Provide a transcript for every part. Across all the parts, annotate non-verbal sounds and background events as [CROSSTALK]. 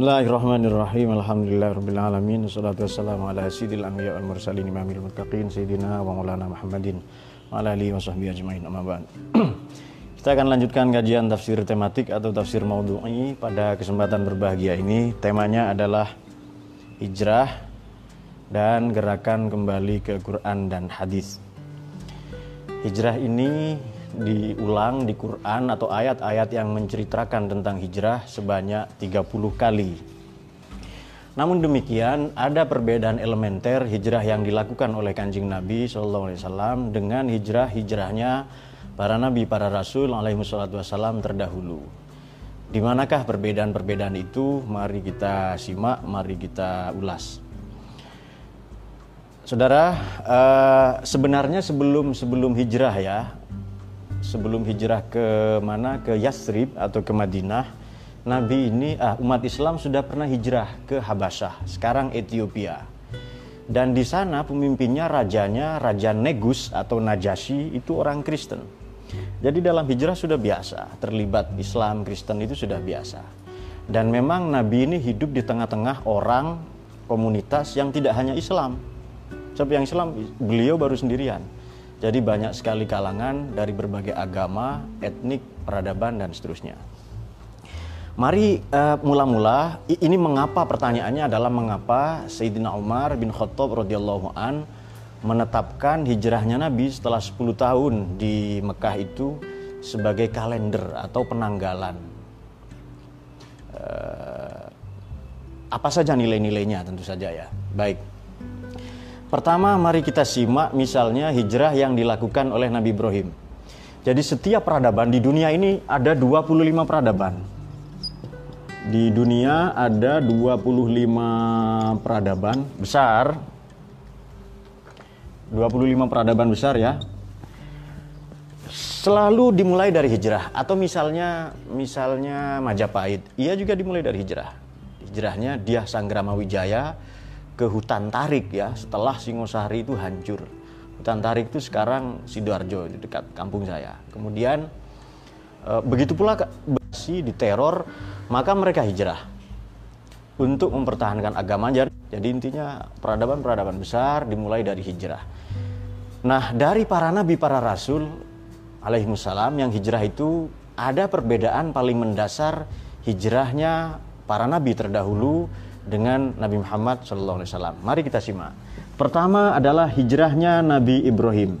Bismillahirrahmanirrahim. Alhamdulillahirabbil Wassalatu wassalamu ala sayyidil anbiya wal mursalin imamil muttaqin sayyidina wa maulana Muhammadin wa ala alihi washabbihi ajmain. Amma ba'd. [CLEARS THROAT] Kita akan lanjutkan kajian tafsir tematik atau tafsir maudhu'i pada kesempatan berbahagia ini. Temanya adalah hijrah dan gerakan kembali ke Quran dan hadis. Hijrah ini diulang di Quran atau ayat-ayat yang menceritakan tentang hijrah sebanyak 30 kali. Namun demikian, ada perbedaan elementer hijrah yang dilakukan oleh Kanjeng Nabi SAW dengan hijrah-hijrahnya para nabi, para rasul alaihi wassalam terdahulu. Di manakah perbedaan-perbedaan itu? Mari kita simak, mari kita ulas. Saudara, uh, sebenarnya sebelum sebelum hijrah ya, sebelum hijrah ke mana? Ke Yasrib atau ke Madinah. Nabi ini ah, umat Islam sudah pernah hijrah ke Habasyah sekarang Ethiopia. Dan di sana pemimpinnya rajanya Raja Negus atau Najasyi itu orang Kristen. Jadi dalam hijrah sudah biasa terlibat Islam Kristen itu sudah biasa. Dan memang Nabi ini hidup di tengah-tengah orang komunitas yang tidak hanya Islam. Sebab yang Islam? Beliau baru sendirian jadi banyak sekali kalangan dari berbagai agama, etnik, peradaban dan seterusnya. Mari uh, mula-mula ini mengapa pertanyaannya adalah mengapa Sayyidina Umar bin Khattab radhiyallahu an menetapkan hijrahnya Nabi setelah 10 tahun di Mekah itu sebagai kalender atau penanggalan. Uh, apa saja nilai-nilainya tentu saja ya. Baik. Pertama, mari kita simak misalnya hijrah yang dilakukan oleh Nabi Ibrahim. Jadi setiap peradaban di dunia ini ada 25 peradaban. Di dunia ada 25 peradaban besar. 25 peradaban besar ya. Selalu dimulai dari hijrah atau misalnya misalnya Majapahit, ia juga dimulai dari hijrah. Hijrahnya dia Sanggrama Wijaya ke hutan tarik ya setelah Singosari itu hancur. Hutan tarik itu sekarang Sidoarjo di dekat kampung saya. Kemudian e, begitu pula Basi diteror, maka mereka hijrah untuk mempertahankan agama. Jadi intinya peradaban-peradaban besar dimulai dari hijrah. Nah, dari para nabi, para rasul alaihimussalam yang hijrah itu ada perbedaan paling mendasar hijrahnya para nabi terdahulu dengan Nabi Muhammad SAW. Mari kita simak. Pertama adalah hijrahnya Nabi Ibrahim.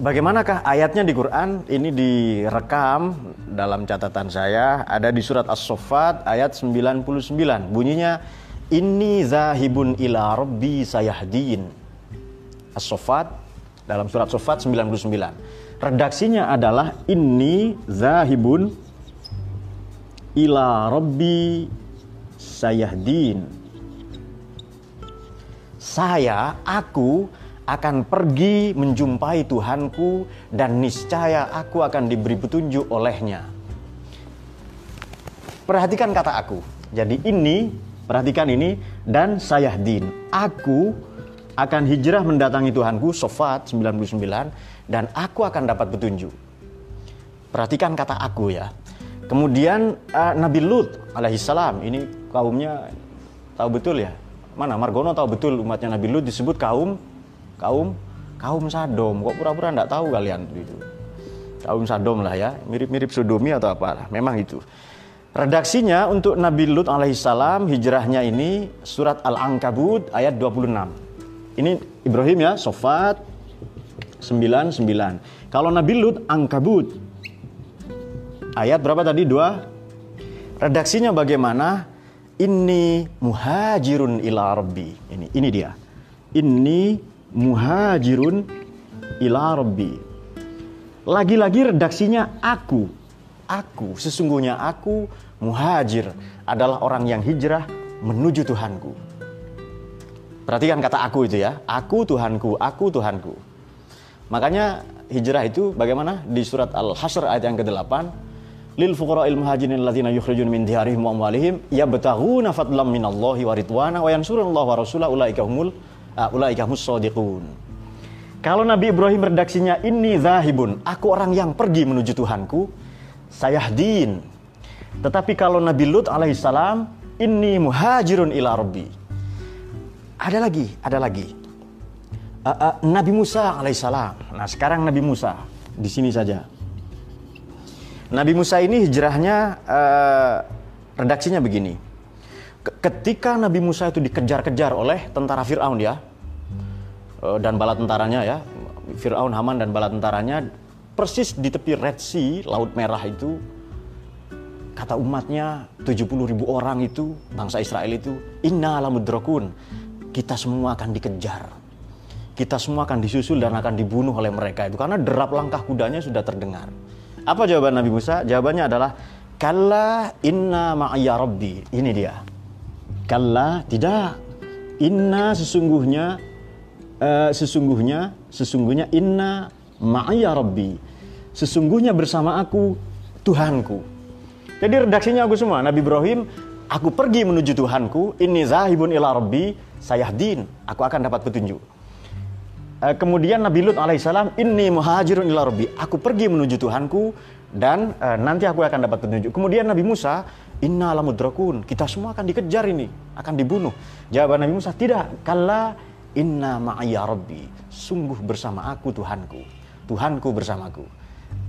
Bagaimanakah ayatnya di Quran? Ini direkam dalam catatan saya ada di surat As-Saffat ayat 99. Bunyinya Inni zahibun ila rabbi sayahdin. As-Saffat dalam surat Saffat 99. Redaksinya adalah Inni zahibun ila rabbi sayahdin. Saya, aku akan pergi menjumpai Tuhanku dan niscaya aku akan diberi petunjuk olehnya. Perhatikan kata aku. Jadi ini, perhatikan ini dan sayahdin. Aku akan hijrah mendatangi Tuhanku, Sofat 99 dan aku akan dapat petunjuk. Perhatikan kata aku ya. Kemudian uh, Nabi Lut alaihissalam ini kaumnya tahu betul ya. Mana Margono tahu betul umatnya Nabi Lut disebut kaum kaum kaum Sadom. Kok pura-pura enggak tahu kalian itu. Kaum Sadom lah ya, mirip-mirip Sodomi atau apa Memang itu. Redaksinya untuk Nabi Lut alaihissalam hijrahnya ini surat Al-Ankabut ayat 26. Ini Ibrahim ya, Sofat 99. Kalau Nabi Lut Ankabut Ayat berapa tadi? Dua. Redaksinya bagaimana? Ini muhajirun ila rabbi. Ini ini dia. Ini muhajirun ila rabbi. Lagi-lagi redaksinya aku. Aku, sesungguhnya aku muhajir adalah orang yang hijrah menuju Tuhanku. Perhatikan kata aku itu ya. Aku Tuhanku, aku Tuhanku. Makanya hijrah itu bagaimana? Di surat Al-Hasr ayat yang ke-8 lil fuqara'il muhajirin alladzina yukhrijun min diyarihim wa amwalihim yabtaghuna fadlan minallahi wa ridwana wa yansurunallaha wa rasulahu ulaika humul uh, ulaika humus. Kalau Nabi Ibrahim redaksinya ini zahibun, aku orang yang pergi menuju Tuhanku, saya din. Tetapi kalau Nabi Lut alaihissalam, ini muhajirun ila rabbi. Ada lagi, ada lagi. Uh, uh, Nabi Musa alaihissalam. Nah sekarang Nabi Musa di sini saja. Nabi Musa ini hijrahnya uh, redaksinya begini. Ketika Nabi Musa itu dikejar-kejar oleh tentara Fir'aun ya, uh, dan bala tentaranya ya, Fir'aun, Haman dan bala tentaranya, persis di tepi Red Sea, Laut Merah itu, kata umatnya 70 ribu orang itu, bangsa Israel itu, inna lamudrakun, kita semua akan dikejar. Kita semua akan disusul dan akan dibunuh oleh mereka itu karena derap langkah kudanya sudah terdengar. Apa jawaban Nabi Musa? Jawabannya adalah Kalla inna ma'aya rabbi. Ini dia. Kalla tidak. Inna sesungguhnya uh, sesungguhnya sesungguhnya inna ma'aya rabbi. Sesungguhnya bersama aku Tuhanku. Jadi redaksinya aku semua. Nabi Ibrahim, aku pergi menuju Tuhanku. Ini zahibun ila rabbi sayahdin. Aku akan dapat petunjuk. Uh, kemudian Nabi Lut alaihissalam, ini muhajirun ila rabbi. Aku pergi menuju Tuhanku dan uh, nanti aku akan dapat petunjuk. Kemudian Nabi Musa, inna lamudrakun. Kita semua akan dikejar ini, akan dibunuh. Jawaban Nabi Musa, tidak. Kalla inna ma'aya rabbi. Sungguh bersama aku Tuhanku. Tuhanku bersamaku.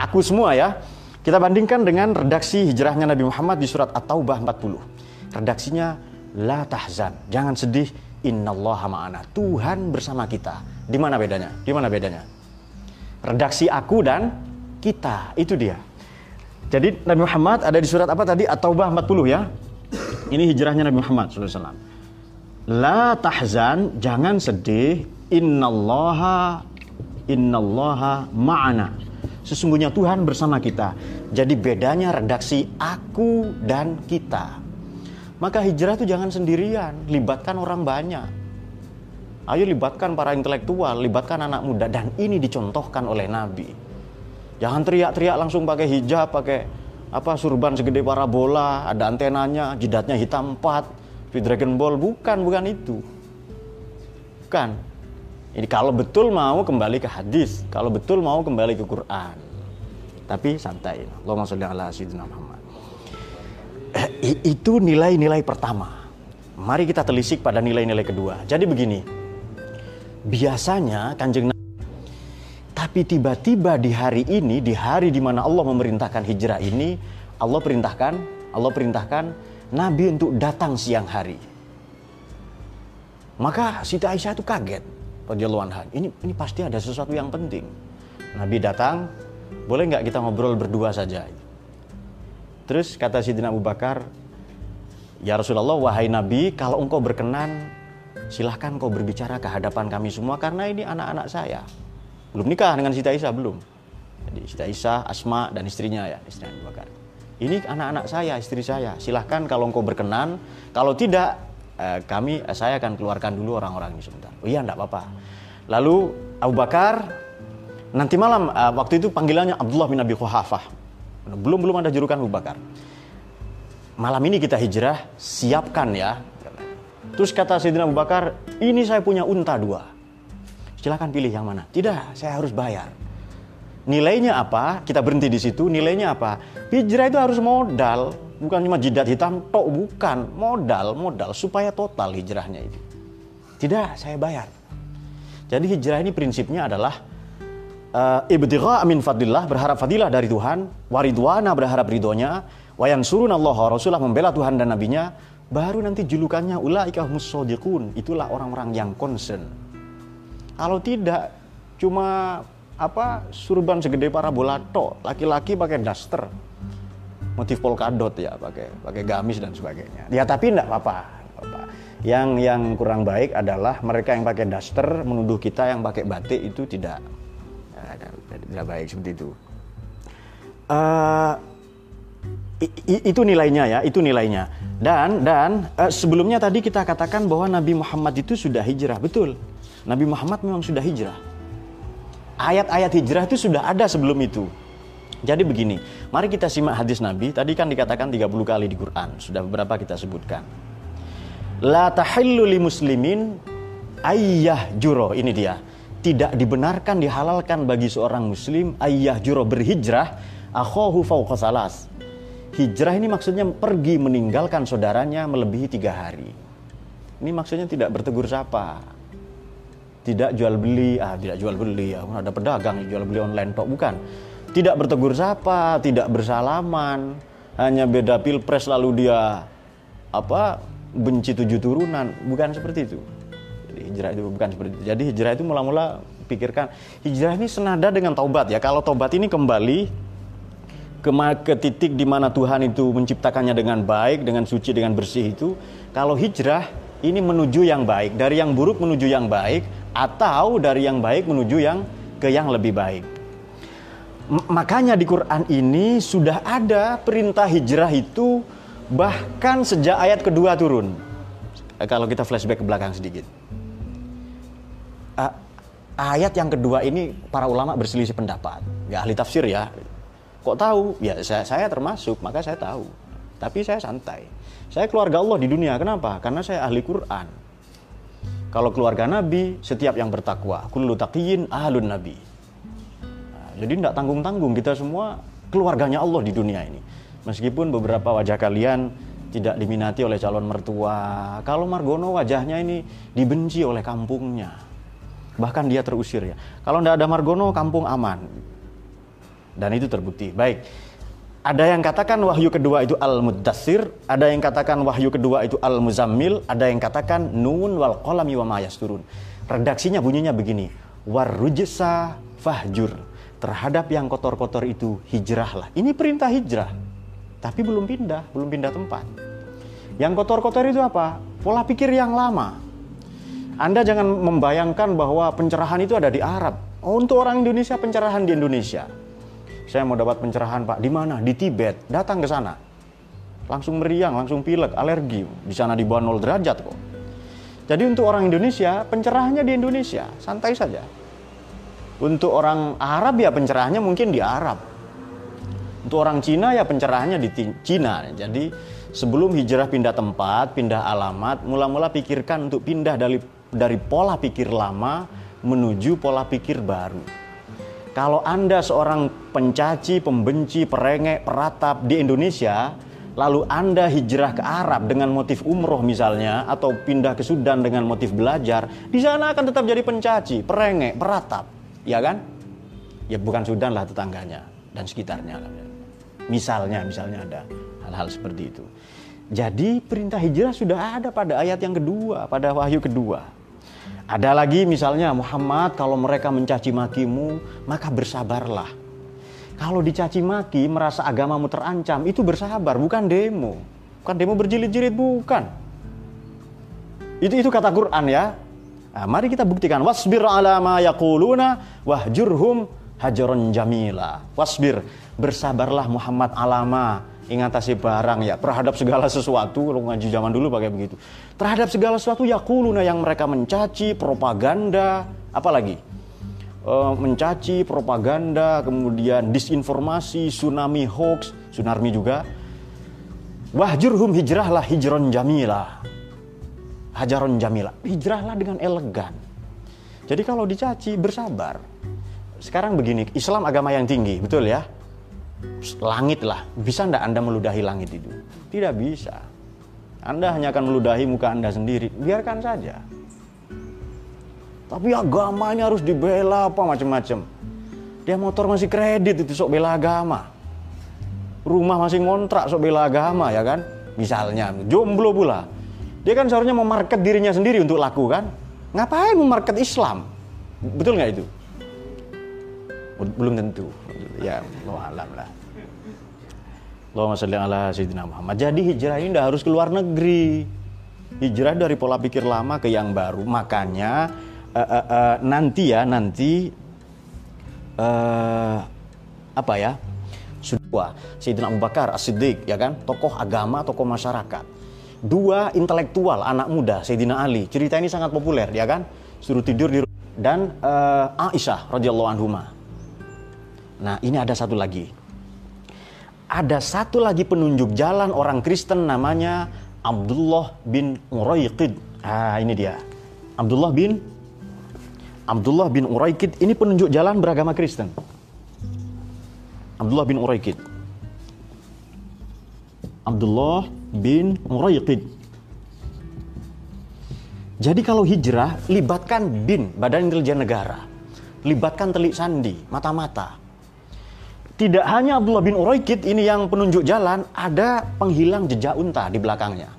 Aku semua ya. Kita bandingkan dengan redaksi hijrahnya Nabi Muhammad di surat At-Taubah 40. Redaksinya, la tahzan. Jangan sedih, innallaha ma'ana. Tuhan bersama kita. Di mana bedanya? Di mana bedanya? Redaksi aku dan kita, itu dia. Jadi Nabi Muhammad ada di surat apa tadi? At-Taubah 40 ya. Ini hijrahnya Nabi Muhammad SAW. La tahzan, jangan sedih. Innallaha innallaha ma'ana. Sesungguhnya Tuhan bersama kita. Jadi bedanya redaksi aku dan kita. Maka hijrah itu jangan sendirian, libatkan orang banyak. Ayo libatkan para intelektual, libatkan anak muda dan ini dicontohkan oleh Nabi. Jangan teriak-teriak langsung pakai hijab, pakai apa surban segede parabola, ada antenanya, jidatnya hitam empat, di Dragon Ball bukan, bukan itu. Bukan. Ini kalau betul mau kembali ke hadis, kalau betul mau kembali ke Quran. Tapi santai. Allahumma sholli ala sayyidina Muhammad. Eh, itu nilai-nilai pertama. Mari kita telisik pada nilai-nilai kedua. Jadi begini, biasanya kanjeng Nabi tapi tiba-tiba di hari ini, di hari di mana Allah memerintahkan hijrah ini, Allah perintahkan, Allah perintahkan Nabi untuk datang siang hari. Maka Siti Aisyah itu kaget. Anha. Ini ini pasti ada sesuatu yang penting. Nabi datang, boleh nggak kita ngobrol berdua saja? Terus kata Siti Abu Bakar, Ya Rasulullah, wahai Nabi, kalau engkau berkenan, silahkan kau berbicara ke hadapan kami semua karena ini anak-anak saya. Belum nikah dengan Siti Aisyah, belum. Jadi Siti Aisyah, Asma, dan istrinya ya, istri Abu Bakar. Ini anak-anak saya, istri saya. Silahkan kalau engkau berkenan. Kalau tidak, eh, kami, eh, saya akan keluarkan dulu orang-orang ini sebentar. Oh iya, enggak apa-apa. Lalu Abu Bakar, nanti malam, eh, waktu itu panggilannya Abdullah bin Abi Quhafah. Belum belum ada julukan Abu Bakar. Malam ini kita hijrah, siapkan ya Terus kata Sayyidina Abu Bakar, ini saya punya unta dua. Silahkan pilih yang mana. Tidak, saya harus bayar. Nilainya apa? Kita berhenti di situ. Nilainya apa? Hijrah itu harus modal. Bukan cuma jidat hitam, tok bukan. Modal, modal. Supaya total hijrahnya itu. Tidak, saya bayar. Jadi hijrah ini prinsipnya adalah uh, ibtigha amin fadillah, berharap fadilah dari Tuhan, waridwana berharap ridhonya, wayan surun Allah Rasulullah membela Tuhan dan nabinya, baru nanti julukannya ulaika musodiqun itulah orang-orang yang concern. Kalau tidak cuma apa surban segede para bola tok. Laki-laki pakai daster. Motif polkadot ya pakai pakai gamis dan sebagainya. Ya tapi enggak apa-apa. Yang yang kurang baik adalah mereka yang pakai daster menuduh kita yang pakai batik itu tidak tidak baik seperti itu uh, itu nilainya ya, itu nilainya. Dan dan uh, sebelumnya tadi kita katakan bahwa Nabi Muhammad itu sudah hijrah, betul. Nabi Muhammad memang sudah hijrah. Ayat-ayat hijrah itu sudah ada sebelum itu. Jadi begini, mari kita simak hadis Nabi. Tadi kan dikatakan 30 kali di Quran, sudah beberapa kita sebutkan. La tahillu li muslimin ayyah juro, ini dia. Tidak dibenarkan dihalalkan bagi seorang muslim ayyah juro berhijrah akhohu fauqa salas hijrah ini maksudnya pergi meninggalkan saudaranya melebihi tiga hari. Ini maksudnya tidak bertegur sapa, tidak jual beli, ah tidak jual beli, ya ada pedagang jual beli online tok bukan. Tidak bertegur sapa, tidak bersalaman, hanya beda pilpres lalu dia apa benci tujuh turunan, bukan seperti itu. Hijrah itu bukan seperti itu. Jadi hijrah itu mula-mula pikirkan hijrah ini senada dengan taubat ya. Kalau taubat ini kembali ke, ke titik di mana Tuhan itu menciptakannya dengan baik, dengan suci, dengan bersih itu, kalau hijrah ini menuju yang baik, dari yang buruk menuju yang baik, atau dari yang baik menuju yang ke yang lebih baik. M makanya di Quran ini sudah ada perintah hijrah itu bahkan sejak ayat kedua turun. Kalau kita flashback ke belakang sedikit. Uh, ayat yang kedua ini para ulama berselisih pendapat. Ya ahli tafsir ya, Kok tahu? Ya saya, saya termasuk, maka saya tahu. Tapi saya santai. Saya keluarga Allah di dunia. Kenapa? Karena saya ahli Quran. Kalau keluarga Nabi, setiap yang bertakwa. Kullu taqiyin ahlun Nabi. Nah, jadi tidak tanggung-tanggung kita semua keluarganya Allah di dunia ini. Meskipun beberapa wajah kalian tidak diminati oleh calon mertua. Kalau Margono wajahnya ini dibenci oleh kampungnya. Bahkan dia terusir ya. Kalau tidak ada Margono, kampung aman. Dan itu terbukti. Baik. Ada yang katakan wahyu kedua itu al-muddassir, ada yang katakan wahyu kedua itu al-muzammil, ada yang katakan nun wal qalami wa turun. Redaksinya bunyinya begini, warujsa fahjur. Terhadap yang kotor-kotor itu hijrahlah. Ini perintah hijrah. Tapi belum pindah, belum pindah tempat. Yang kotor-kotor itu apa? Pola pikir yang lama. Anda jangan membayangkan bahwa pencerahan itu ada di Arab. Oh, untuk orang Indonesia pencerahan di Indonesia saya mau dapat pencerahan Pak. Di mana? Di Tibet. Datang ke sana. Langsung meriang, langsung pilek, alergi. Di sana di bawah 0 derajat kok. Jadi untuk orang Indonesia, pencerahannya di Indonesia. Santai saja. Untuk orang Arab ya pencerahannya mungkin di Arab. Untuk orang Cina ya pencerahannya di Cina. Jadi sebelum hijrah pindah tempat, pindah alamat, mula-mula pikirkan untuk pindah dari dari pola pikir lama menuju pola pikir baru. Kalau Anda seorang pencaci, pembenci, perengek, peratap di Indonesia, lalu Anda hijrah ke Arab dengan motif umroh misalnya, atau pindah ke Sudan dengan motif belajar, di sana akan tetap jadi pencaci, perengek, peratap. Ya kan? Ya bukan Sudan lah tetangganya dan sekitarnya. Misalnya, misalnya ada hal-hal seperti itu. Jadi perintah hijrah sudah ada pada ayat yang kedua, pada wahyu kedua. Ada lagi misalnya Muhammad kalau mereka mencaci makimu maka bersabarlah. Kalau dicaci maki merasa agamamu terancam itu bersabar bukan demo. Bukan demo berjilid-jilid bukan. Itu itu kata Quran ya. Nah, mari kita buktikan wasbir ala ma yaquluna wahjurhum hajaron jamila. Wasbir bersabarlah Muhammad alama ingatasi barang ya terhadap segala sesuatu kalau ngaji zaman dulu pakai begitu. Terhadap segala sesuatu ya kuluna yang mereka mencaci propaganda apalagi? E, mencaci propaganda kemudian disinformasi tsunami hoax tsunami juga. Wahjurhum hijrahlah hijron jamila. Hajaron jamila. Hijrahlah dengan elegan. Jadi kalau dicaci bersabar. Sekarang begini Islam agama yang tinggi betul ya langit lah. Bisa ndak Anda meludahi langit itu? Tidak bisa. Anda hanya akan meludahi muka Anda sendiri. Biarkan saja. Tapi agamanya harus dibela apa macam-macam. Dia motor masih kredit itu sok bela agama. Rumah masih ngontrak sok bela agama ya kan? Misalnya jomblo pula. Dia kan seharusnya memarket dirinya sendiri untuk laku kan? Ngapain memarket Islam? Betul nggak itu? Belum tentu ya Allah alam lah. Allahumma salli ala Sayyidina Muhammad. Jadi hijrah ini tidak harus keluar negeri. Hijrah dari pola pikir lama ke yang baru. Makanya uh, uh, uh, nanti ya nanti uh, apa ya? Sudah Sayyidina Abu Bakar As-Siddiq ya kan? Tokoh agama tokoh masyarakat. Dua intelektual anak muda Sayyidina Ali. Cerita ini sangat populer ya kan? Suruh tidur di dan uh, Aisyah radhiyallahu anhu Nah, ini ada satu lagi. Ada satu lagi penunjuk jalan orang Kristen namanya Abdullah bin Uraiqid. Ah, ini dia. Abdullah bin Abdullah bin Uraiqid ini penunjuk jalan beragama Kristen. Abdullah bin Uraiqid. Abdullah bin Uraiqid. Jadi kalau hijrah, libatkan BIN, Badan Intelijen Negara. Libatkan telik sandi, mata-mata. Tidak hanya Abdullah bin Uraiqid ini yang penunjuk jalan, ada penghilang jejak unta di belakangnya.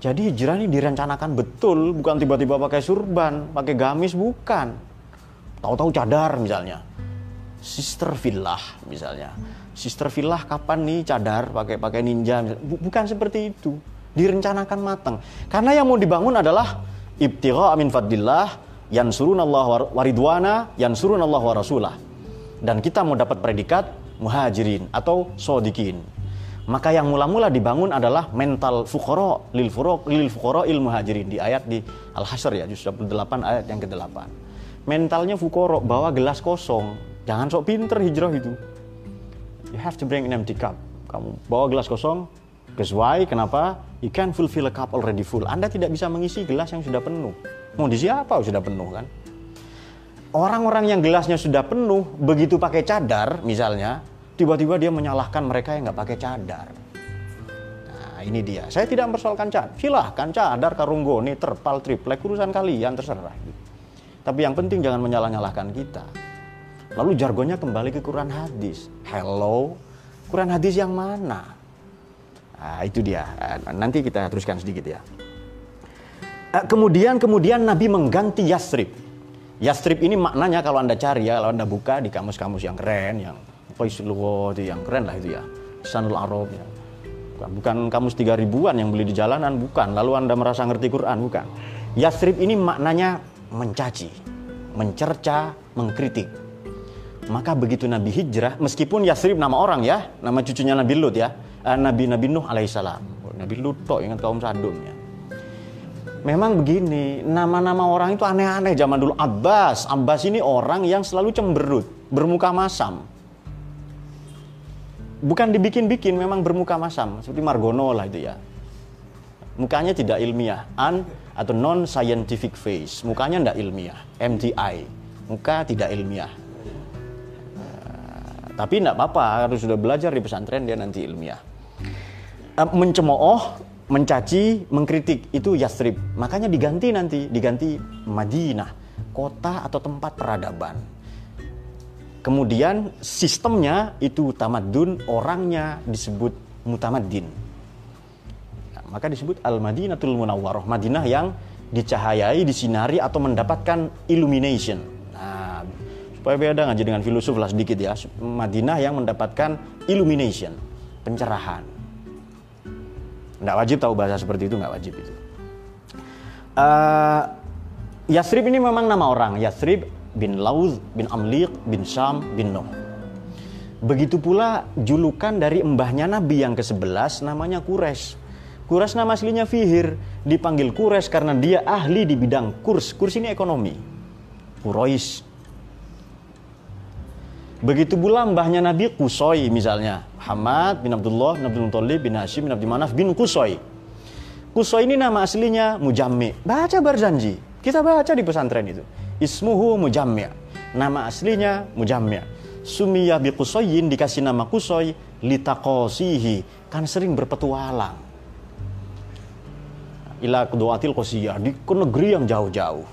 Jadi hijrah ini direncanakan betul, bukan tiba-tiba pakai surban, pakai gamis, bukan. Tahu-tahu cadar misalnya. Sister Villah misalnya. Sister Villah kapan nih cadar pakai pakai ninja bukan seperti itu. Direncanakan matang. Karena yang mau dibangun adalah ibtigha amin fadillah yansurun Allah waridwana yansurun Allah wa rasulah. Dan kita mau dapat predikat muhajirin atau sodikin. Maka yang mula-mula dibangun adalah mental fukoro lil furok lil fukoro il muhajirin di ayat di Al Hasr ya juz 28 ayat yang ke-8. Mentalnya fukoro bawa gelas kosong. Jangan sok pinter hijrah itu. You have to bring an empty cup. Kamu bawa gelas kosong, why? Kenapa? You can fulfill a cup already full. Anda tidak bisa mengisi gelas yang sudah penuh. Mau di siapa sudah penuh kan? Orang-orang yang gelasnya sudah penuh, begitu pakai cadar misalnya, tiba-tiba dia menyalahkan mereka yang nggak pakai cadar. Nah ini dia. Saya tidak mempersoalkan cadar. Silahkan cadar, karunggoni, terpal, triplek, urusan kalian terserah. Tapi yang penting jangan menyalah-nyalahkan kita. Lalu jargonnya kembali ke Quran hadis. Hello, Quran hadis yang mana? Nah, itu dia. Nah, nanti kita teruskan sedikit ya. Eh, kemudian kemudian Nabi mengganti Yasrib. Yasrib ini maknanya kalau anda cari ya, kalau anda buka di kamus-kamus yang keren, yang Qaisluwo itu yang keren lah itu ya, Sanul Arab ya. Bukan, bukan kamus tiga ribuan yang beli di jalanan, bukan. Lalu anda merasa ngerti Quran, bukan. Yasrib ini maknanya mencaci, mencerca, mengkritik. Maka begitu Nabi hijrah, meskipun Yasrib nama orang ya, nama cucunya Nabi Lut ya, uh, Nabi Nabi Nuh alaihissalam. Nabi Lut ingat kaum Sadum ya. Memang begini, nama-nama orang itu aneh-aneh zaman dulu. Abbas, Abbas ini orang yang selalu cemberut, bermuka masam. Bukan dibikin-bikin, memang bermuka masam. Seperti Margono lah itu ya. Mukanya tidak ilmiah, un atau non scientific face. Mukanya tidak ilmiah, MTI. Muka tidak ilmiah. Uh, tapi tidak apa-apa, harus sudah belajar di pesantren dia nanti ilmiah. Eh, mencemooh, mencaci, mengkritik itu Yasrib. Makanya diganti nanti, diganti Madinah, kota atau tempat peradaban. Kemudian sistemnya itu tamadun, orangnya disebut mutamaddin. Nah, maka disebut Al-Madinatul Munawwaroh, Madinah yang dicahayai, disinari atau mendapatkan illumination. Nah, supaya beda ngaji dengan filosof lah sedikit ya. Madinah yang mendapatkan illumination, pencerahan. Nggak wajib tahu bahasa seperti itu, nggak wajib itu. Uh, Yasrib ini memang nama orang. Yasrib bin Lauz bin Amliq bin Syam bin Nuh. Begitu pula julukan dari mbahnya Nabi yang ke-11 namanya Kures. Kures nama aslinya Fihir, dipanggil Kures karena dia ahli di bidang kurs. Kurs ini ekonomi. Kurois. Begitu pula mbahnya Nabi Kusoi misalnya. Hamad bin Abdullah bin Abdul bin Hashim bin Abdul Manaf bin Kusoi. Kusoi ini nama aslinya Mujammi. Baca Barzanji. Kita baca di pesantren itu. Ismuhu Mujammi. Nama aslinya Mujammi. Sumiyah bi Kusoyin dikasih nama Kusoi litaqosihi. Kan sering berpetualang. Ila kedoatil kosiyah. Di negeri yang jauh-jauh.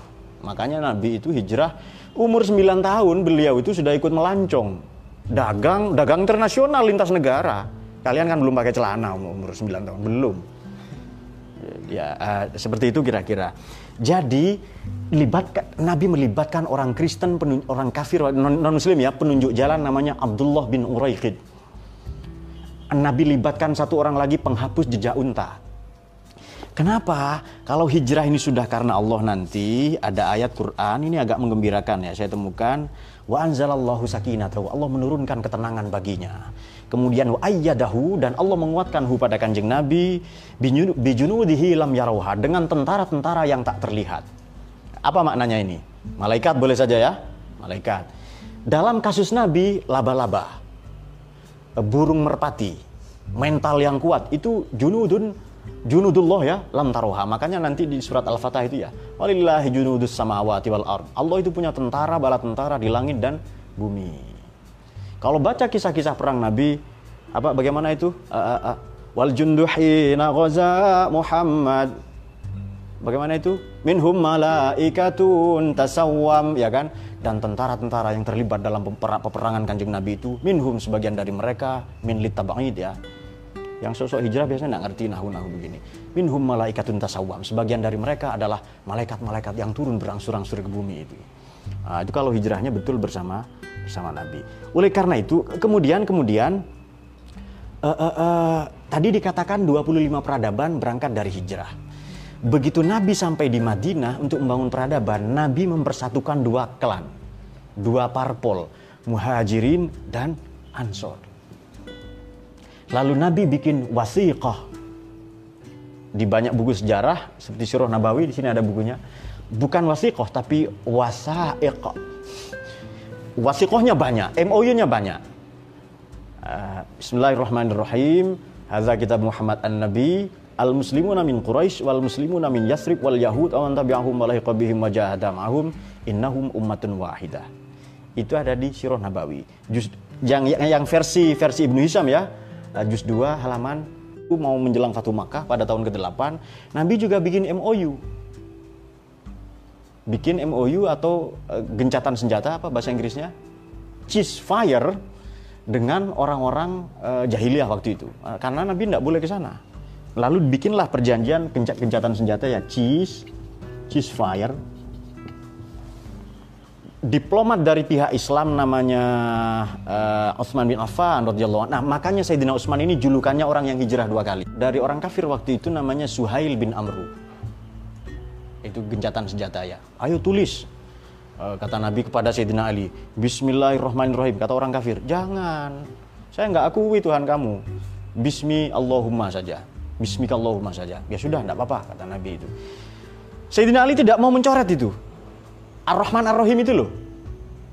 Makanya Nabi itu hijrah umur 9 tahun beliau itu sudah ikut melancong. Dagang dagang internasional lintas negara. Kalian kan belum pakai celana umur 9 tahun belum. Ya uh, seperti itu kira-kira. Jadi libat Nabi melibatkan orang Kristen orang kafir non, non muslim ya penunjuk jalan namanya Abdullah bin Uraiqid Nabi libatkan satu orang lagi penghapus jejak unta Kenapa? Kalau hijrah ini sudah karena Allah nanti ada ayat Quran ini agak menggembirakan ya. Saya temukan wa anzalallahu sakinatahu. Allah menurunkan ketenangan baginya. Kemudian wa ayyadahu dan Allah menguatkan hu pada Kanjeng Nabi bijunudihi lam yarauha dengan tentara-tentara yang tak terlihat. Apa maknanya ini? Malaikat boleh saja ya? Malaikat. Dalam kasus Nabi laba-laba, burung merpati, mental yang kuat itu junudun junudullah ya lam taroha makanya nanti di surat al-fatah itu ya walillahi junudus samawati wal ard. Allah itu punya tentara bala tentara di langit dan bumi. Kalau baca kisah-kisah perang nabi apa bagaimana itu? Wal jundu hina ghaza Muhammad. Bagaimana itu? Minhum malaikatun tasawwam, ya kan? Dan tentara-tentara yang terlibat dalam peperangan kanjeng Nabi itu, minhum sebagian dari mereka, min litaba'id ya. Yang sosok hijrah biasanya nggak ngerti nahu-nahu begini. Minhum malaikatun tasawwam. Sebagian dari mereka adalah malaikat-malaikat yang turun berangsur-angsur ke bumi itu. Nah, itu kalau hijrahnya betul bersama bersama Nabi. Oleh karena itu, kemudian kemudian uh, uh, uh, tadi dikatakan 25 peradaban berangkat dari hijrah. Begitu Nabi sampai di Madinah untuk membangun peradaban, Nabi mempersatukan dua klan, dua parpol, muhajirin dan ansor. Lalu Nabi bikin wasiqah. Di banyak buku sejarah, seperti Surah Nabawi, di sini ada bukunya. Bukan wasiqah, tapi wasaiq. Wasiqahnya banyak, MOU-nya banyak. Uh, Bismillahirrahmanirrahim. Hadza kitab Muhammad An-Nabi al muslimuna min Quraisy wal muslimuna min Yasrib wal Yahud awan tabi'ahum wa bihim wa jahada ma'hum innahum ummatun wahidah. Itu ada di Sirah Nabawi. Juz, yang, yang versi versi Ibnu Hisam ya. Uh, juz 2 halaman mau menjelang Fatu Makkah pada tahun ke-8, Nabi juga bikin MOU. Bikin MOU atau uh, gencatan senjata apa bahasa Inggrisnya? Ceasefire dengan orang-orang uh, jahiliyah waktu itu. Uh, karena Nabi tidak boleh ke sana Lalu bikinlah perjanjian gencatan senjata ya, cheese, fire. Diplomat dari pihak Islam namanya uh, Utsman bin Affan radhiyallahu Nah, makanya Sayyidina Utsman ini julukannya orang yang hijrah dua kali. Dari orang kafir waktu itu namanya Suhail bin Amru. Itu gencatan senjata ya. Ayo tulis. Uh, kata Nabi kepada Sayyidina Ali, Bismillahirrahmanirrahim. Kata orang kafir, jangan. Saya nggak akui Tuhan kamu. Bismi Allahumma saja. Bismillahirrahmanirrahim saja. Ya sudah, tidak apa-apa, kata Nabi itu. Sayyidina Ali tidak mau mencoret itu. Ar-Rahman Ar-Rahim itu loh.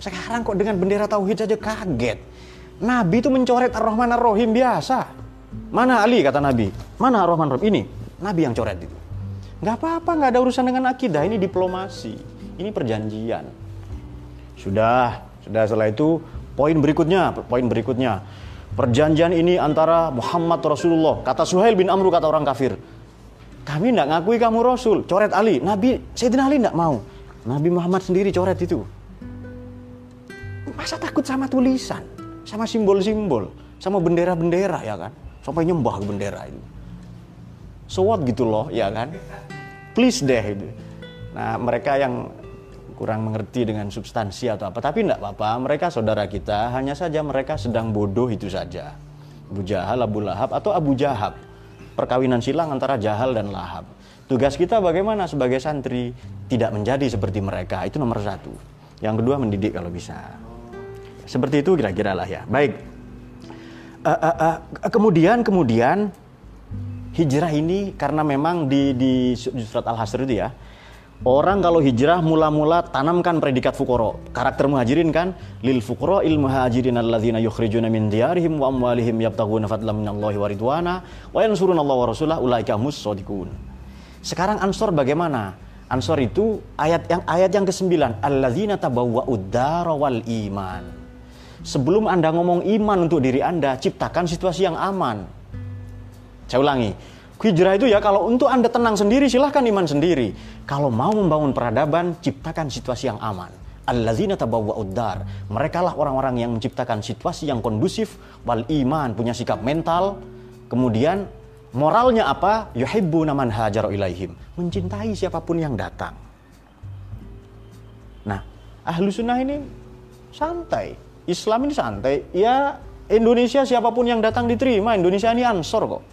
Sekarang kok dengan bendera Tauhid saja kaget. Nabi itu mencoret Ar-Rahman Ar-Rahim biasa. Mana Ali, kata Nabi. Mana Ar-Rahman Ar-Rahim? Ini, Nabi yang coret itu. Gak apa-apa, gak ada urusan dengan akidah. Ini diplomasi. Ini perjanjian. Sudah, sudah setelah itu poin berikutnya, poin berikutnya Perjanjian ini antara Muhammad Rasulullah. Kata Suhail bin Amru kata orang kafir. Kami tidak ngakui kamu Rasul. Coret Ali. Nabi Sayyidina Ali tidak mau. Nabi Muhammad sendiri coret itu. Masa takut sama tulisan? Sama simbol-simbol? Sama bendera-bendera ya kan? Sampai nyembah bendera itu. So what gitu loh ya kan? Please deh itu. Nah mereka yang kurang mengerti dengan substansi atau apa. Tapi tidak apa-apa, mereka saudara kita, hanya saja mereka sedang bodoh itu saja. Abu Jahal, Abu Lahab, atau Abu Jahab. Perkawinan silang antara Jahal dan Lahab. Tugas kita bagaimana sebagai santri? Tidak menjadi seperti mereka, itu nomor satu. Yang kedua mendidik kalau bisa. Seperti itu kira-kira lah ya. Baik. Uh, uh, uh, kemudian, kemudian hijrah ini karena memang di, di surat Al-Hasr itu ya, Orang kalau hijrah mula-mula tanamkan predikat fukoro. Karakter muhajirin kan lil fukoro il muhajirin alladzina yukhrijuna min diyarihim wa amwalihim yabtaghuna fadlan minallahi wa ridwana wa yansuruna Allah wa rasulah ulaika mussadiqun. Sekarang Ansor bagaimana? Ansor itu ayat yang ayat yang ke-9, alladzina tabawwa'ud wal iman. Sebelum Anda ngomong iman untuk diri Anda, ciptakan situasi yang aman. Saya ulangi, Hijrah itu ya kalau untuk Anda tenang sendiri silahkan iman sendiri. Kalau mau membangun peradaban, ciptakan situasi yang aman. Alladzina tabawwa uddar. Mereka lah orang-orang yang menciptakan situasi yang kondusif wal iman, punya sikap mental. Kemudian moralnya apa? Yuhibbu naman hajar ilaihim. Mencintai siapa pun yang datang. Nah, ahlu sunnah ini santai. Islam ini santai. Ya Indonesia siapa pun yang datang diterima. Indonesia ini ansor kok.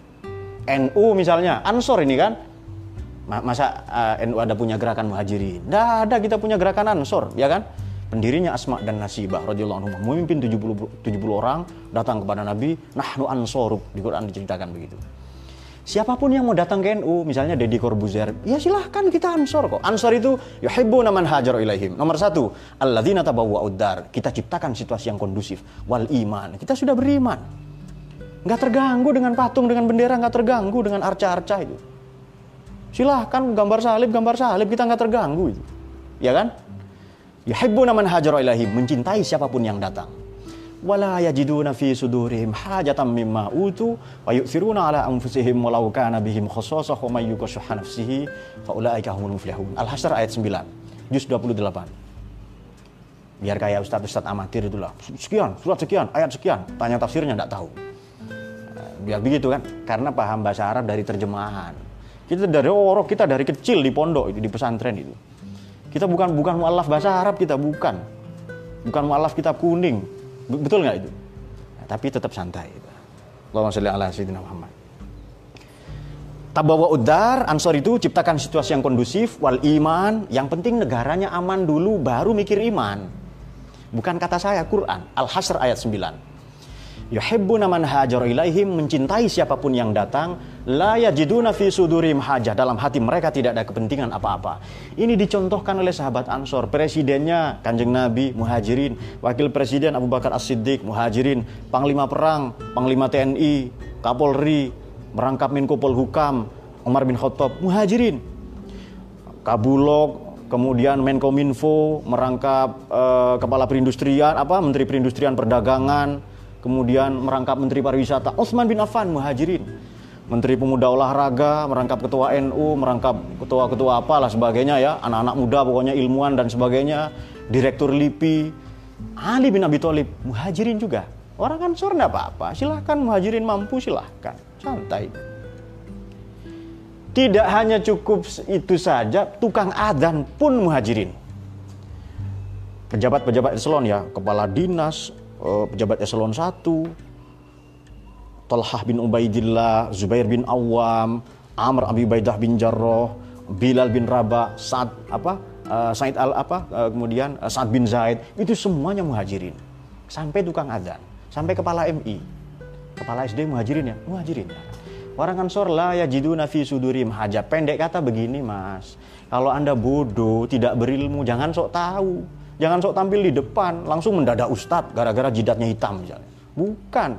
NU misalnya, Ansor ini kan. Masa uh, eh, NU ada punya gerakan muhajirin? Tidak ada kita punya gerakan Ansor, ya kan? Pendirinya Asma dan Nasibah radhiyallahu anhu memimpin 70 70 orang datang kepada Nabi, nahnu ansoruk di Quran diceritakan begitu. Siapa pun yang mau datang ke NU, misalnya Deddy Corbuzier, ya silahkan kita ansor kok. Ansor itu yuhibbu naman hajar ilaihim. Nomor satu, alladzina tabawwa uddar. Kita ciptakan situasi yang kondusif. Wal iman. Kita sudah beriman nggak terganggu dengan patung dengan bendera nggak terganggu dengan arca-arca itu silahkan gambar salib gambar salib kita nggak terganggu itu ya kan Ya naman hajar ilahi mencintai siapa pun yang datang wala yajiduna fi sudurihim hajatan mimma utu wa yu'thiruna ala anfusihim walau kana bihim khassasah wa may yuqashuha nafsihi fa ulaika humul muflihun. Al-Hasyr ayat 9, juz 28. Biar kayak ustaz-ustaz amatir itulah. Sekian, surat sekian, ayat sekian, tanya tafsirnya enggak tahu. Biar begitu kan, karena paham bahasa Arab dari terjemahan. Kita dari orang kita dari kecil di pondok itu di pesantren itu. Kita bukan bukan mualaf bahasa Arab kita bukan. Bukan mualaf kitab kuning. Betul nggak itu? Nah, tapi tetap santai. Allahumma sholli ala sayyidina Muhammad. Tabawa udar, Ansor itu ciptakan situasi yang kondusif, wal iman, yang penting negaranya aman dulu, baru mikir iman. Bukan kata saya, Quran, Al-Hasr ayat 9 yuhibbuna man hajar ilaihim mencintai siapa pun yang datang la yajiduna fi sudurim hajah. Dalam hati mereka tidak ada kepentingan apa-apa. Ini dicontohkan oleh sahabat Ansor. Presidennya Kanjeng Nabi Muhajirin. Wakil presiden Abu Bakar As-Siddiq Muhajirin. Panglima perang panglima TNI Kapolri merangkap Menko Polhukam Umar bin Khattab Muhajirin. Kabulok kemudian Menkominfo merangkap uh, kepala perindustrian apa menteri perindustrian perdagangan kemudian merangkap Menteri Pariwisata Osman bin Affan Muhajirin Menteri Pemuda Olahraga, merangkap Ketua NU, merangkap Ketua-Ketua apalah sebagainya ya, anak-anak muda pokoknya ilmuwan dan sebagainya, Direktur LIPI, Ali bin Abi Thalib, Muhajirin juga. Orang kan sore apa-apa, silahkan Muhajirin mampu silahkan, santai. Tidak hanya cukup itu saja, tukang adzan pun Muhajirin. Pejabat-pejabat eselon ya, kepala dinas, pejabat eselon 1, Talhah bin Ubaidillah, Zubair bin Awam, Amr Abi Baidah bin Jarrah, Bilal bin Rabah, Sa'ad apa? Uh, Said al apa? Uh, kemudian uh, Sa'ad bin Zaid, itu semuanya muhajirin. Sampai tukang adzan, sampai kepala MI. Kepala SD muhajirin ya, muhajirin. Orang Ansor lah ya jidu nafi sudurim haja. Pendek kata begini mas, kalau anda bodoh, tidak berilmu, jangan sok tahu. Jangan sok tampil di depan, langsung mendadak ustad gara-gara jidatnya hitam misalnya. Bukan.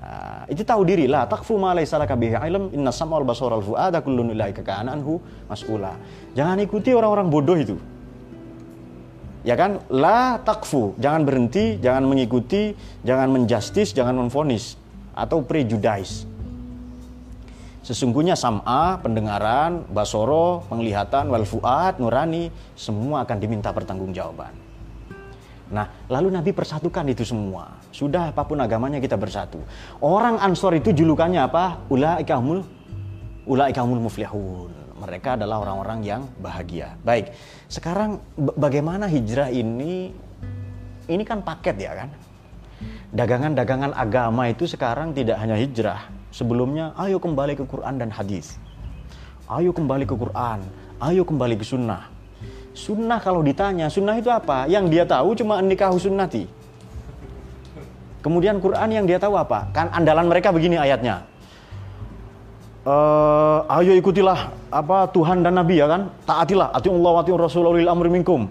Nah, itu tahu diri lah. Takfu ma laysa laka bihi ilm inna sam'al basara wal fuada kullun mas'ula. Jangan ikuti orang-orang bodoh itu. Ya kan? La takfu, jangan berhenti, jangan mengikuti, jangan menjustis, jangan menfonis atau prejudice. Sesungguhnya sam'a, pendengaran, basoro, penglihatan, wal fuad, nurani, semua akan diminta pertanggungjawaban. Nah, lalu Nabi persatukan itu semua. Sudah apa pun agamanya kita bersatu. Orang Ansor itu julukannya apa? Ulaikamul ulaikamul muflihun. Mereka adalah orang-orang yang bahagia. Baik, sekarang bagaimana hijrah ini? Ini kan paket ya kan? Dagangan-dagangan agama itu sekarang tidak hanya hijrah, Sebelumnya, ayo kembali ke Quran dan hadis. Ayo kembali ke Quran, ayo kembali ke sunnah. Sunnah kalau ditanya, sunnah itu apa? Yang dia tahu cuma nikah sunnati. Kemudian Quran yang dia tahu apa? Kan andalan mereka begini ayatnya. Uh, ayo ikutilah apa Tuhan dan Nabi ya kan? Taatilah, atiullah wa atiur rasulullah amri minkum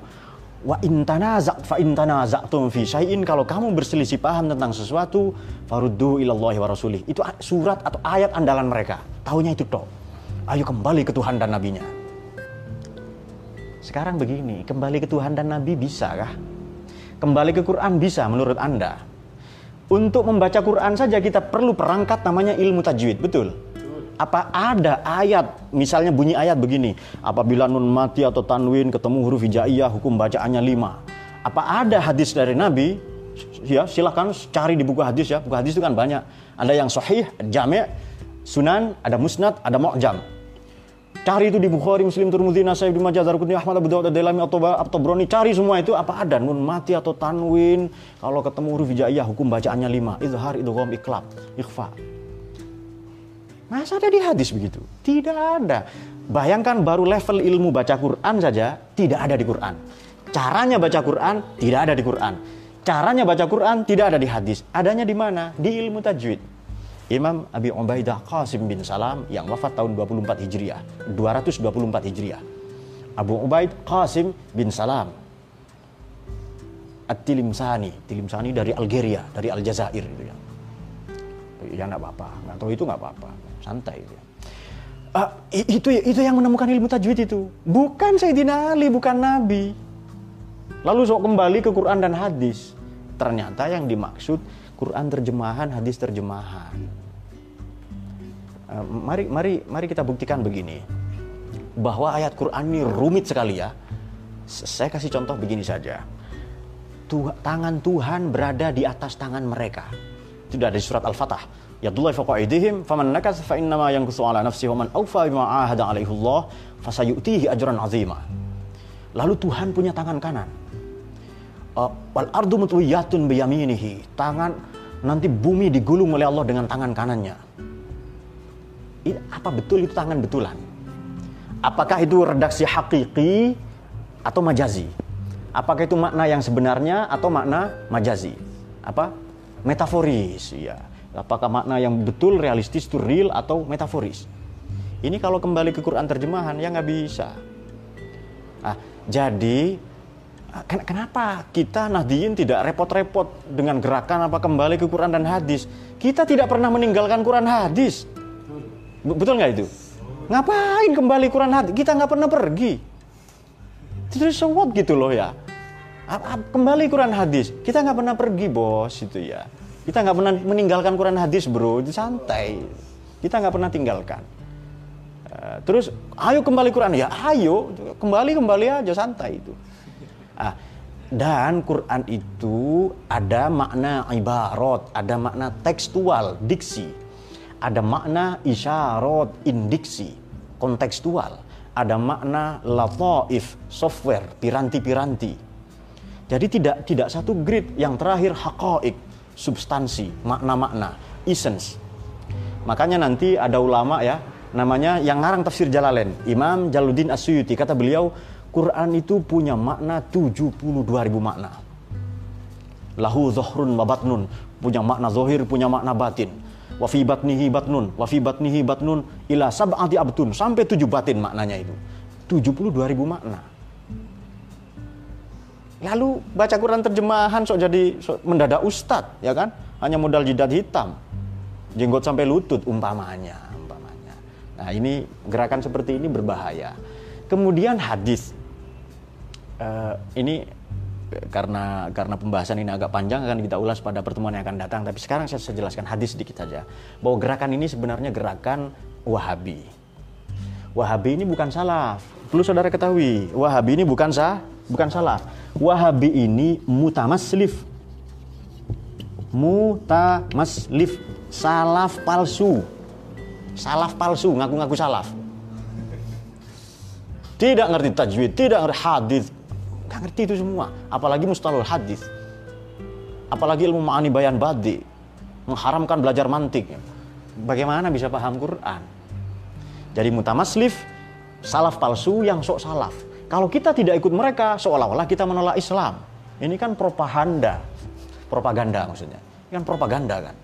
Wa intanazak fa intanazaktum fi syai'in kalau kamu berselisih paham tentang sesuatu faruddu ilallahi wa rasulih. Itu surat atau ayat andalan mereka. Tahunya itu toh. Ayo kembali ke Tuhan dan nabinya. Sekarang begini, kembali ke Tuhan dan nabi bisa kah? Kembali ke Quran bisa menurut Anda? Untuk membaca Quran saja kita perlu perangkat namanya ilmu tajwid, betul? Apa ada ayat, misalnya bunyi ayat begini, apabila nun mati atau tanwin ketemu huruf hijaiyah, hukum bacaannya lima. Apa ada hadis dari Nabi? Ya, silahkan cari di buku hadis ya. Buku hadis itu kan banyak. Ada yang sahih, jami', sunan, ada musnad, ada mu'jam. Cari itu di Bukhari, Muslim, Turmudi, Nasai, Ibnu Majah, Daruqutni, Ahmad, Abu Dawud, Ad-Dailami, atau Broni. Cari semua itu apa ada nun mati atau tanwin. Kalau ketemu huruf hijaiyah, hukum bacaannya lima. Izhar, idgham, iklab, ikhfa. Masa ada di hadis begitu? Tidak ada. Bayangkan baru level ilmu baca Quran saja tidak ada di Quran. Caranya baca Quran tidak ada di Quran. Caranya baca Quran tidak ada di hadis. Adanya di mana? Di ilmu tajwid. Imam Abi Ubaidah Qasim bin Salam yang wafat tahun 24 Hijriah, 224 Hijriah. Abu Ubaid Qasim bin Salam At-Tilimsani, Tilimsani dari Algeria, dari Aljazair itu ya. Ya nggak apa-apa, nggak tahu itu nggak apa-apa santai dia. Uh, itu itu yang menemukan ilmu tajwid itu bukan Sayyidina Ali bukan Nabi lalu sok kembali ke Quran dan hadis ternyata yang dimaksud Quran terjemahan, hadis terjemahan. Uh, mari mari mari kita buktikan begini. Bahwa ayat Quran ini rumit sekali ya. Saya kasih contoh begini saja. Tuh, tangan Tuhan berada di atas tangan mereka. Itu ada di surat Al-Fatah. Yadullahi faqa aydihim faman nakas fa innama yankusu ala nafsihi wa man awfa bima ahada alaihi Allah fasayutihi ajran azima. Lalu Tuhan punya tangan kanan. Uh, wal ardu mutwiyatun biyaminihi. Tangan nanti bumi digulung oleh Allah dengan tangan kanannya. Ini, apa betul itu tangan betulan? Apakah itu redaksi hakiki atau majazi? Apakah itu makna yang sebenarnya atau makna majazi? Apa? Metaforis, ya. Apakah makna yang betul, realistis, itu real atau metaforis? Ini kalau kembali ke Quran terjemahan ya nggak bisa. Nah, jadi ah, kenapa kita Nahdiyin tidak repot-repot dengan gerakan apa kembali ke Quran dan hadis? Kita tidak pernah meninggalkan Quran hadis. Betul nggak itu? Ngapain kembali Quran hadis? Kita nggak pernah pergi. So what gitu loh ya. Kembali Quran hadis. Kita nggak pernah pergi bos itu ya. Kita nggak pernah meninggalkan Quran hadis bro. Itu santai. Kita nggak pernah tinggalkan. Eh, terus ayo kembali Quran. Ya ayo. Kembali kembali aja. Santai itu. Ah, dan Quran itu ada makna ibarat ada makna tekstual diksi. Ada makna isyarat indiksi kontekstual. Ada makna lataif software piranti-piranti. Jadi tidak tidak satu grid. Yang terakhir hakaik substansi makna-makna essence makanya nanti ada ulama ya namanya yang ngarang tafsir Jalalain, Imam Jaluddin Asyuyuti. Kata beliau, Quran itu punya makna 72 ribu makna. Lahu zohrun babatnun, punya makna zohir, punya makna batin. Wafi batnihi batnun, wafi batnihi batnun, ila sab'ati abtun, sampai tujuh batin maknanya itu. 72 ribu makna. Lalu baca Quran terjemahan sok jadi sok mendadak ustad, ya kan? Hanya modal jidat hitam, jenggot sampai lutut umpamanya. Nah ini gerakan seperti ini berbahaya. Kemudian hadis. Uh, ini karena karena pembahasan ini agak panjang akan kita ulas pada pertemuan yang akan datang. Tapi sekarang saya, saya jelaskan hadis sedikit saja. Bahwa gerakan ini sebenarnya gerakan Wahabi. Wahabi ini bukan salaf. Perlu saudara ketahui, Wahabi ini bukan sah, bukan salaf. Wahabi ini mutamaslif. Mutamaslif, salaf palsu salaf palsu, ngaku-ngaku salaf. Tidak ngerti tajwid, tidak ngerti hadis, nggak ngerti itu semua. Apalagi mustalul hadis, apalagi ilmu ma'ani bayan badi, mengharamkan belajar mantik. Bagaimana bisa paham Quran? Jadi mutamaslif, salaf palsu yang sok salaf. Kalau kita tidak ikut mereka, seolah-olah kita menolak Islam. Ini kan propaganda, propaganda maksudnya. Ini kan propaganda kan.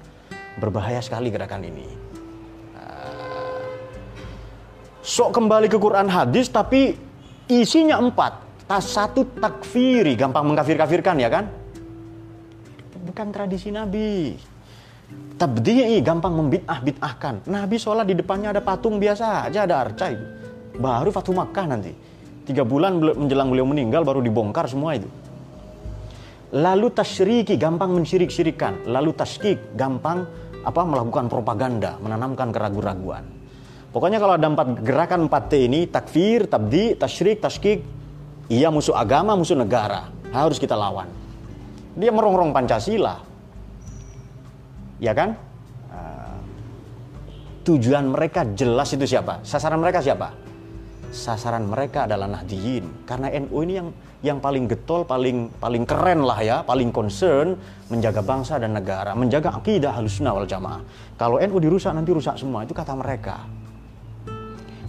Berbahaya sekali gerakan ini sok kembali ke Quran hadis tapi isinya empat. Tas satu takfiri, gampang mengkafir-kafirkan ya kan? Bukan tradisi Nabi. Tabdi'i gampang membid'ah-bid'ahkan. Nabi sholat di depannya ada patung biasa aja, ada arca itu. Baru Fatu Makkah nanti. Tiga bulan menjelang beliau meninggal baru dibongkar semua itu. Lalu tasyriki gampang mensyirik-syirikan. Lalu taskik gampang apa melakukan propaganda, menanamkan keraguan-raguan. Pokoknya kalau ada empat gerakan 4T ini, takfir, tabdi, tasyrik, tashkik, ia musuh agama, musuh negara. Harus kita lawan. Dia merongrong Pancasila. Ya kan? Uh, tujuan mereka jelas itu siapa? Sasaran mereka siapa? Sasaran mereka adalah Nahdiyin. Karena NU ini yang yang paling getol, paling paling keren lah ya, paling concern menjaga bangsa dan negara, menjaga akidah halusna wal jamaah. Kalau NU dirusak nanti rusak semua, itu kata mereka.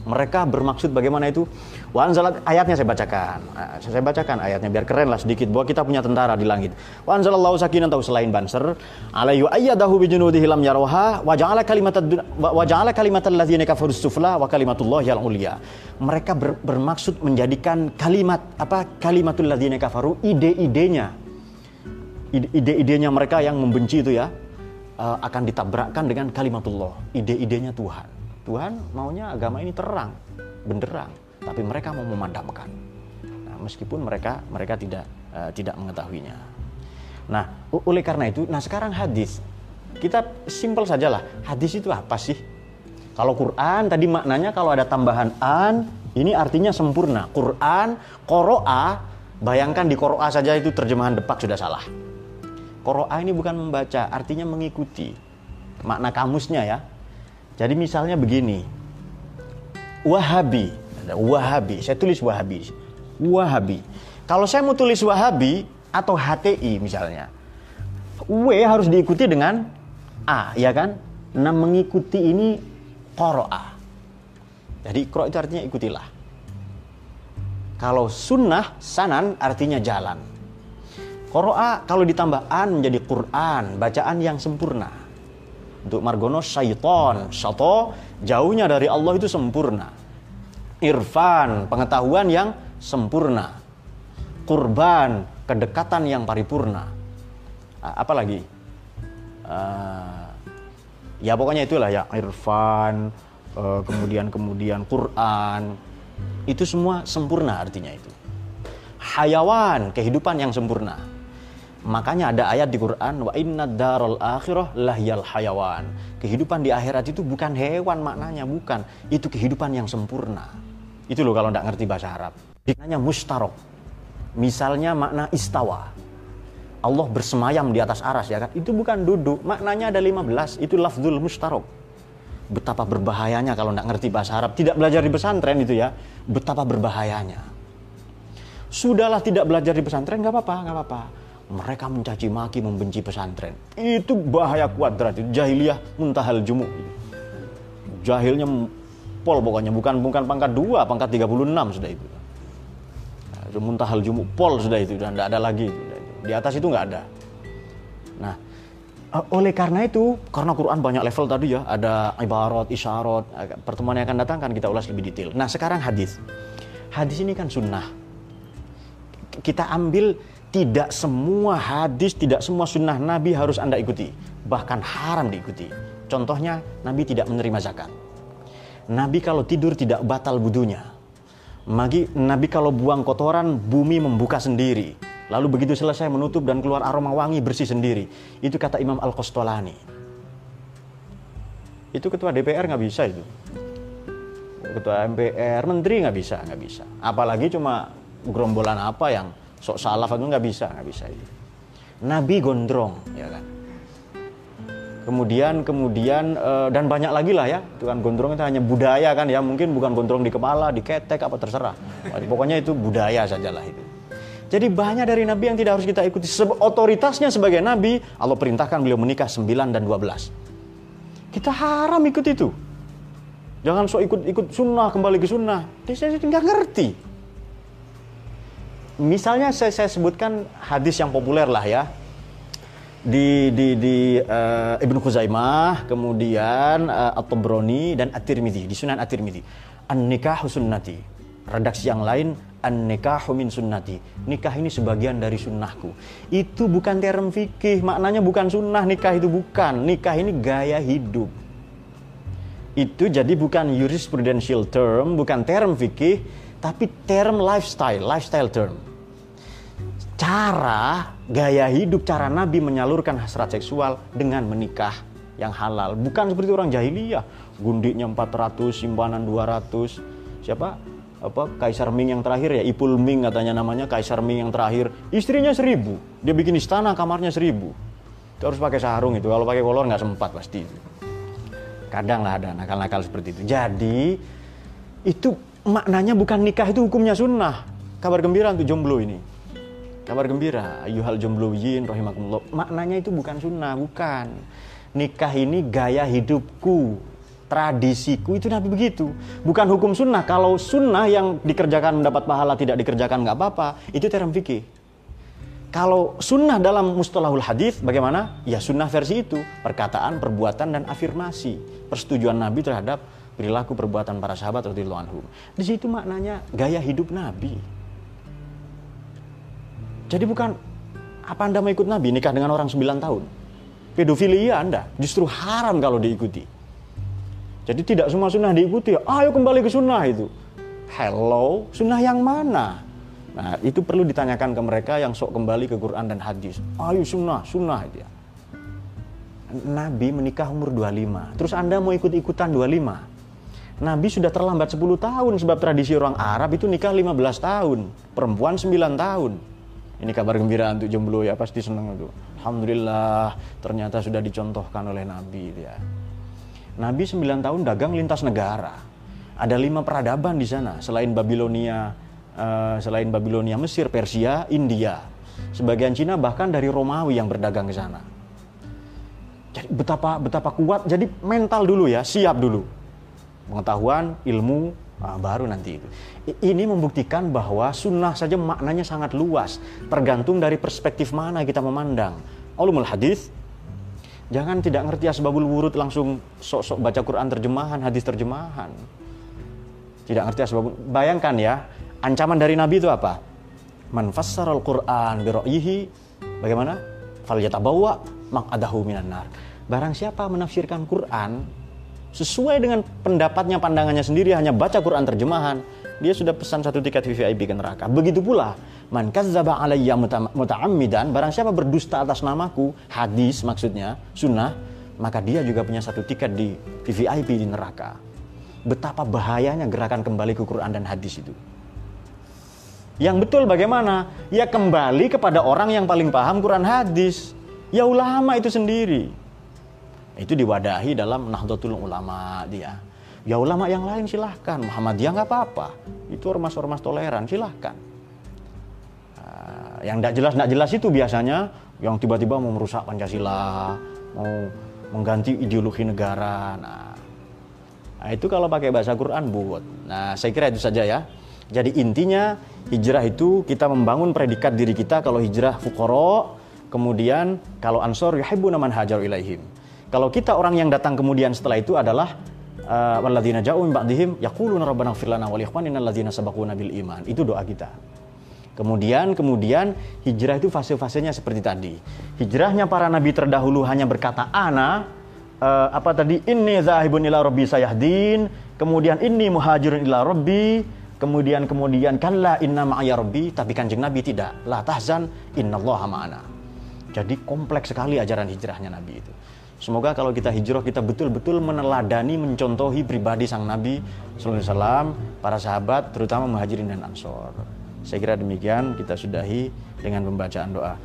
Mereka bermaksud bagaimana itu? Wa anzalat ayatnya saya bacakan. Nah, saya bacakan ayatnya biar keren lah sedikit bahwa kita punya tentara di langit. Wa anzalallahu sakinan tahu selain banser alayyu ayyadahu bi junudihi lam yarawha wa ja'ala kalimatad wa ja'ala kalimatal ladzina kafaru sufla wa kalimatullahi al ulya. Mereka ber, bermaksud menjadikan kalimat apa kalimatul ladzina kafaru ide-idenya ide-idenya mereka yang membenci itu ya uh, akan ditabrakkan dengan kalimatullah, ide-idenya Tuhan. Tuhan maunya agama ini terang, benderang, tapi mereka mau memadamkan. Nah, meskipun mereka mereka tidak uh, tidak mengetahuinya. Nah, oleh karena itu, nah sekarang hadis. Kita simpel sajalah, hadis itu apa sih? Kalau Quran tadi maknanya kalau ada tambahan an, ini artinya sempurna. Quran, koroa, bayangkan di koroa saja itu terjemahan depak sudah salah. Koroa ini bukan membaca, artinya mengikuti. Makna kamusnya ya. Jadi misalnya begini, Wahabi, Wahabi, saya tulis Wahabi, Wahabi. Kalau saya mau tulis Wahabi atau HTI misalnya, W harus diikuti dengan A, ya kan? Nah mengikuti ini koro'a. Jadi koro itu artinya ikutilah. Kalau sunnah, sanan artinya jalan. Koro'a kalau ditambah an menjadi Quran, bacaan yang sempurna. Untuk Margono syaiton, syato jauhnya dari Allah itu sempurna. Irfan, pengetahuan yang sempurna. Kurban, kedekatan yang paripurna. Apalagi? Uh, ya pokoknya itulah ya irfan uh, kemudian kemudian Quran itu semua sempurna artinya itu hayawan kehidupan yang sempurna makanya ada ayat di Quran wa inna darul akhirah lahyal hayawan kehidupan di akhirat itu bukan hewan maknanya bukan itu kehidupan yang sempurna itu loh kalau tidak ngerti bahasa Arab maknanya mustarok misalnya makna istawa Allah bersemayam di atas aras ya kan. Itu bukan duduk, maknanya ada 15. Itu lafzul mustarok. Betapa berbahayanya kalau tidak ngerti bahasa Arab, tidak belajar di pesantren itu ya. Betapa berbahayanya. Sudahlah tidak belajar di pesantren nggak apa-apa, nggak apa-apa. Mereka mencaci maki, membenci pesantren. Itu bahaya kuadrat, jahiliyah muntahal jumu. Jahilnya pol pokoknya, bukan bukan pangkat 2, pangkat 36 sudah itu. Muntahal jumu, pol sudah itu, dan tidak ada lagi. Di atas itu nggak ada. Nah, eh, oleh karena itu, karena Quran banyak level tadi ya, ada ibarat, isyarat, pertemuan yang akan datang kan kita ulas lebih detail. Nah, sekarang hadis. Hadis ini kan sunnah. Kita ambil tidak semua hadis, tidak semua sunnah Nabi harus Anda ikuti. Bahkan haram diikuti. Contohnya, Nabi tidak menerima zakat. Nabi kalau tidur tidak batal budunya. Nabi kalau buang kotoran, bumi membuka sendiri. Lalu begitu selesai menutup dan keluar aroma wangi bersih sendiri. Itu kata Imam Al-Qostolani. Itu ketua DPR nggak bisa itu. Ketua MPR, menteri nggak bisa, nggak bisa. Apalagi cuma gerombolan apa yang sok salaf itu nggak bisa, nggak bisa itu. Nabi gondrong, ya kan. Kemudian, kemudian eh, dan banyak lagi lah ya. Itu kan gondrong itu hanya budaya kan ya. Mungkin bukan gondrong di kepala, di ketek apa terserah. Pokoknya itu budaya sajalah itu. Jadi banyak dari nabi yang tidak harus kita ikuti. Otoritasnya sebagai nabi, Allah perintahkan beliau menikah 9 dan 12. Kita haram ikut itu. Jangan sok ikut-ikut sunnah, kembali ke sunnah. Dia nggak ngerti. Misalnya saya, saya sebutkan hadis yang populer lah ya. Di, di, di uh, Ibnu Khuzaimah, kemudian uh, At-Tabrani dan At-Tirmidzi, di Sunan At-Tirmidzi. An-nikahu sunnati. Redaksi yang lain an nikahu min sunnati. Nikah ini sebagian dari sunnahku. Itu bukan term fikih, maknanya bukan sunnah nikah itu bukan. Nikah ini gaya hidup. Itu jadi bukan jurisprudential term, bukan term fikih, tapi term lifestyle, lifestyle term. Cara gaya hidup, cara Nabi menyalurkan hasrat seksual dengan menikah yang halal. Bukan seperti orang jahiliyah, gundiknya 400, simpanan 200. Siapa? apa? Kaisar Ming yang terakhir ya? Ipul Ming katanya namanya Kaisar Ming yang terakhir. Istrinya seribu. Dia bikin istana kamarnya seribu. Itu harus pakai sarung itu. Kalau pakai kolor nggak sempat pasti kadang lah ada nakal-nakal seperti itu. Jadi itu maknanya bukan nikah itu hukumnya sunnah. Kabar gembira untuk jomblo ini kabar gembira ayuhal yin rahimakumullah maknanya itu bukan sunnah bukan nikah ini gaya hidupku tradisiku itu Nabi begitu. Bukan hukum sunnah. Kalau sunnah yang dikerjakan mendapat pahala tidak dikerjakan nggak apa-apa, itu term fikih. Kalau sunnah dalam mustalahul hadis bagaimana? Ya sunnah versi itu, perkataan, perbuatan dan afirmasi, persetujuan Nabi terhadap perilaku perbuatan para sahabat radhiyallahu anhum. Di situ maknanya gaya hidup Nabi. Jadi bukan apa Anda mau ikut Nabi nikah dengan orang 9 tahun? Pedofilia Anda justru haram kalau diikuti. Jadi tidak semua sunnah diikuti. Ayo kembali ke sunnah itu. Hello, sunnah yang mana? Nah, itu perlu ditanyakan ke mereka yang sok kembali ke Quran dan hadis. Ayo sunnah, sunnah itu ya. Nabi menikah umur 25. Terus Anda mau ikut-ikutan 25. Nabi sudah terlambat 10 tahun sebab tradisi orang Arab itu nikah 15 tahun, perempuan 9 tahun. Ini kabar gembira untuk jomblo ya pasti senang itu. Alhamdulillah ternyata sudah dicontohkan oleh Nabi ya. Nabi 9 tahun dagang lintas negara. Ada lima peradaban di sana selain Babilonia, uh, selain Babilonia, Mesir, Persia, India. Sebagian Cina bahkan dari Romawi yang berdagang ke sana. Jadi betapa betapa kuat. Jadi mental dulu ya, siap dulu pengetahuan, ilmu, nah, baru nanti itu. Ini membuktikan bahwa sunnah saja maknanya sangat luas, tergantung dari perspektif mana kita memandang. Ulumul hadis, jangan tidak ngerti asbabul wurud langsung sok-sok baca Quran terjemahan, hadis terjemahan. Tidak ngerti asbabul, bayangkan ya, ancaman dari Nabi itu apa? Man al Quran bi bagaimana? Fal yatabawwa maq'adahu minan nar. Barang siapa menafsirkan Quran sesuai dengan pendapatnya pandangannya sendiri hanya baca Quran terjemahan dia sudah pesan satu tiket VVIP ke neraka begitu pula man kazzaba alayya muta'ammidan barang siapa berdusta atas namaku hadis maksudnya sunnah maka dia juga punya satu tiket di VVIP di neraka betapa bahayanya gerakan kembali ke Quran dan hadis itu yang betul bagaimana? Ya kembali kepada orang yang paling paham Quran hadis. Ya ulama itu sendiri. Itu diwadahi dalam Nahdlatul Ulama dia. Ya ulama yang lain silahkan, Muhammadiyah nggak apa-apa. Itu ormas-ormas toleran silahkan. Uh, yang tidak jelas tidak jelas itu biasanya yang tiba-tiba mau merusak Pancasila, mau mengganti ideologi negara. Nah, nah itu kalau pakai bahasa Quran buat. Nah saya kira itu saja ya. Jadi intinya hijrah itu kita membangun predikat diri kita kalau hijrah fukoro, kemudian kalau ansor yuhibbuna man hajar ilaihim. Kalau kita orang yang datang kemudian setelah itu adalah uh, walladzina ja'u min ba'dihim yaquluna rabbana ighfir lana wa li ikhwanina alladzina sabaquna bil iman. Itu doa kita. Kemudian kemudian hijrah itu fase-fasenya seperti tadi. Hijrahnya para nabi terdahulu hanya berkata ana uh, apa tadi inni zahibun ila rabbi sayahdin, kemudian inni muhajirun ila rabbi, kemudian kemudian kalla inna ma'aya rabbi, tapi Kanjeng Nabi tidak. La tahzan innallaha ma'ana. Jadi kompleks sekali ajaran hijrahnya Nabi itu. Semoga kalau kita hijrah kita betul-betul meneladani, mencontohi pribadi sang Nabi Sallallahu Alaihi Wasallam, para sahabat, terutama muhajirin dan ansor. Saya kira demikian kita sudahi dengan pembacaan doa.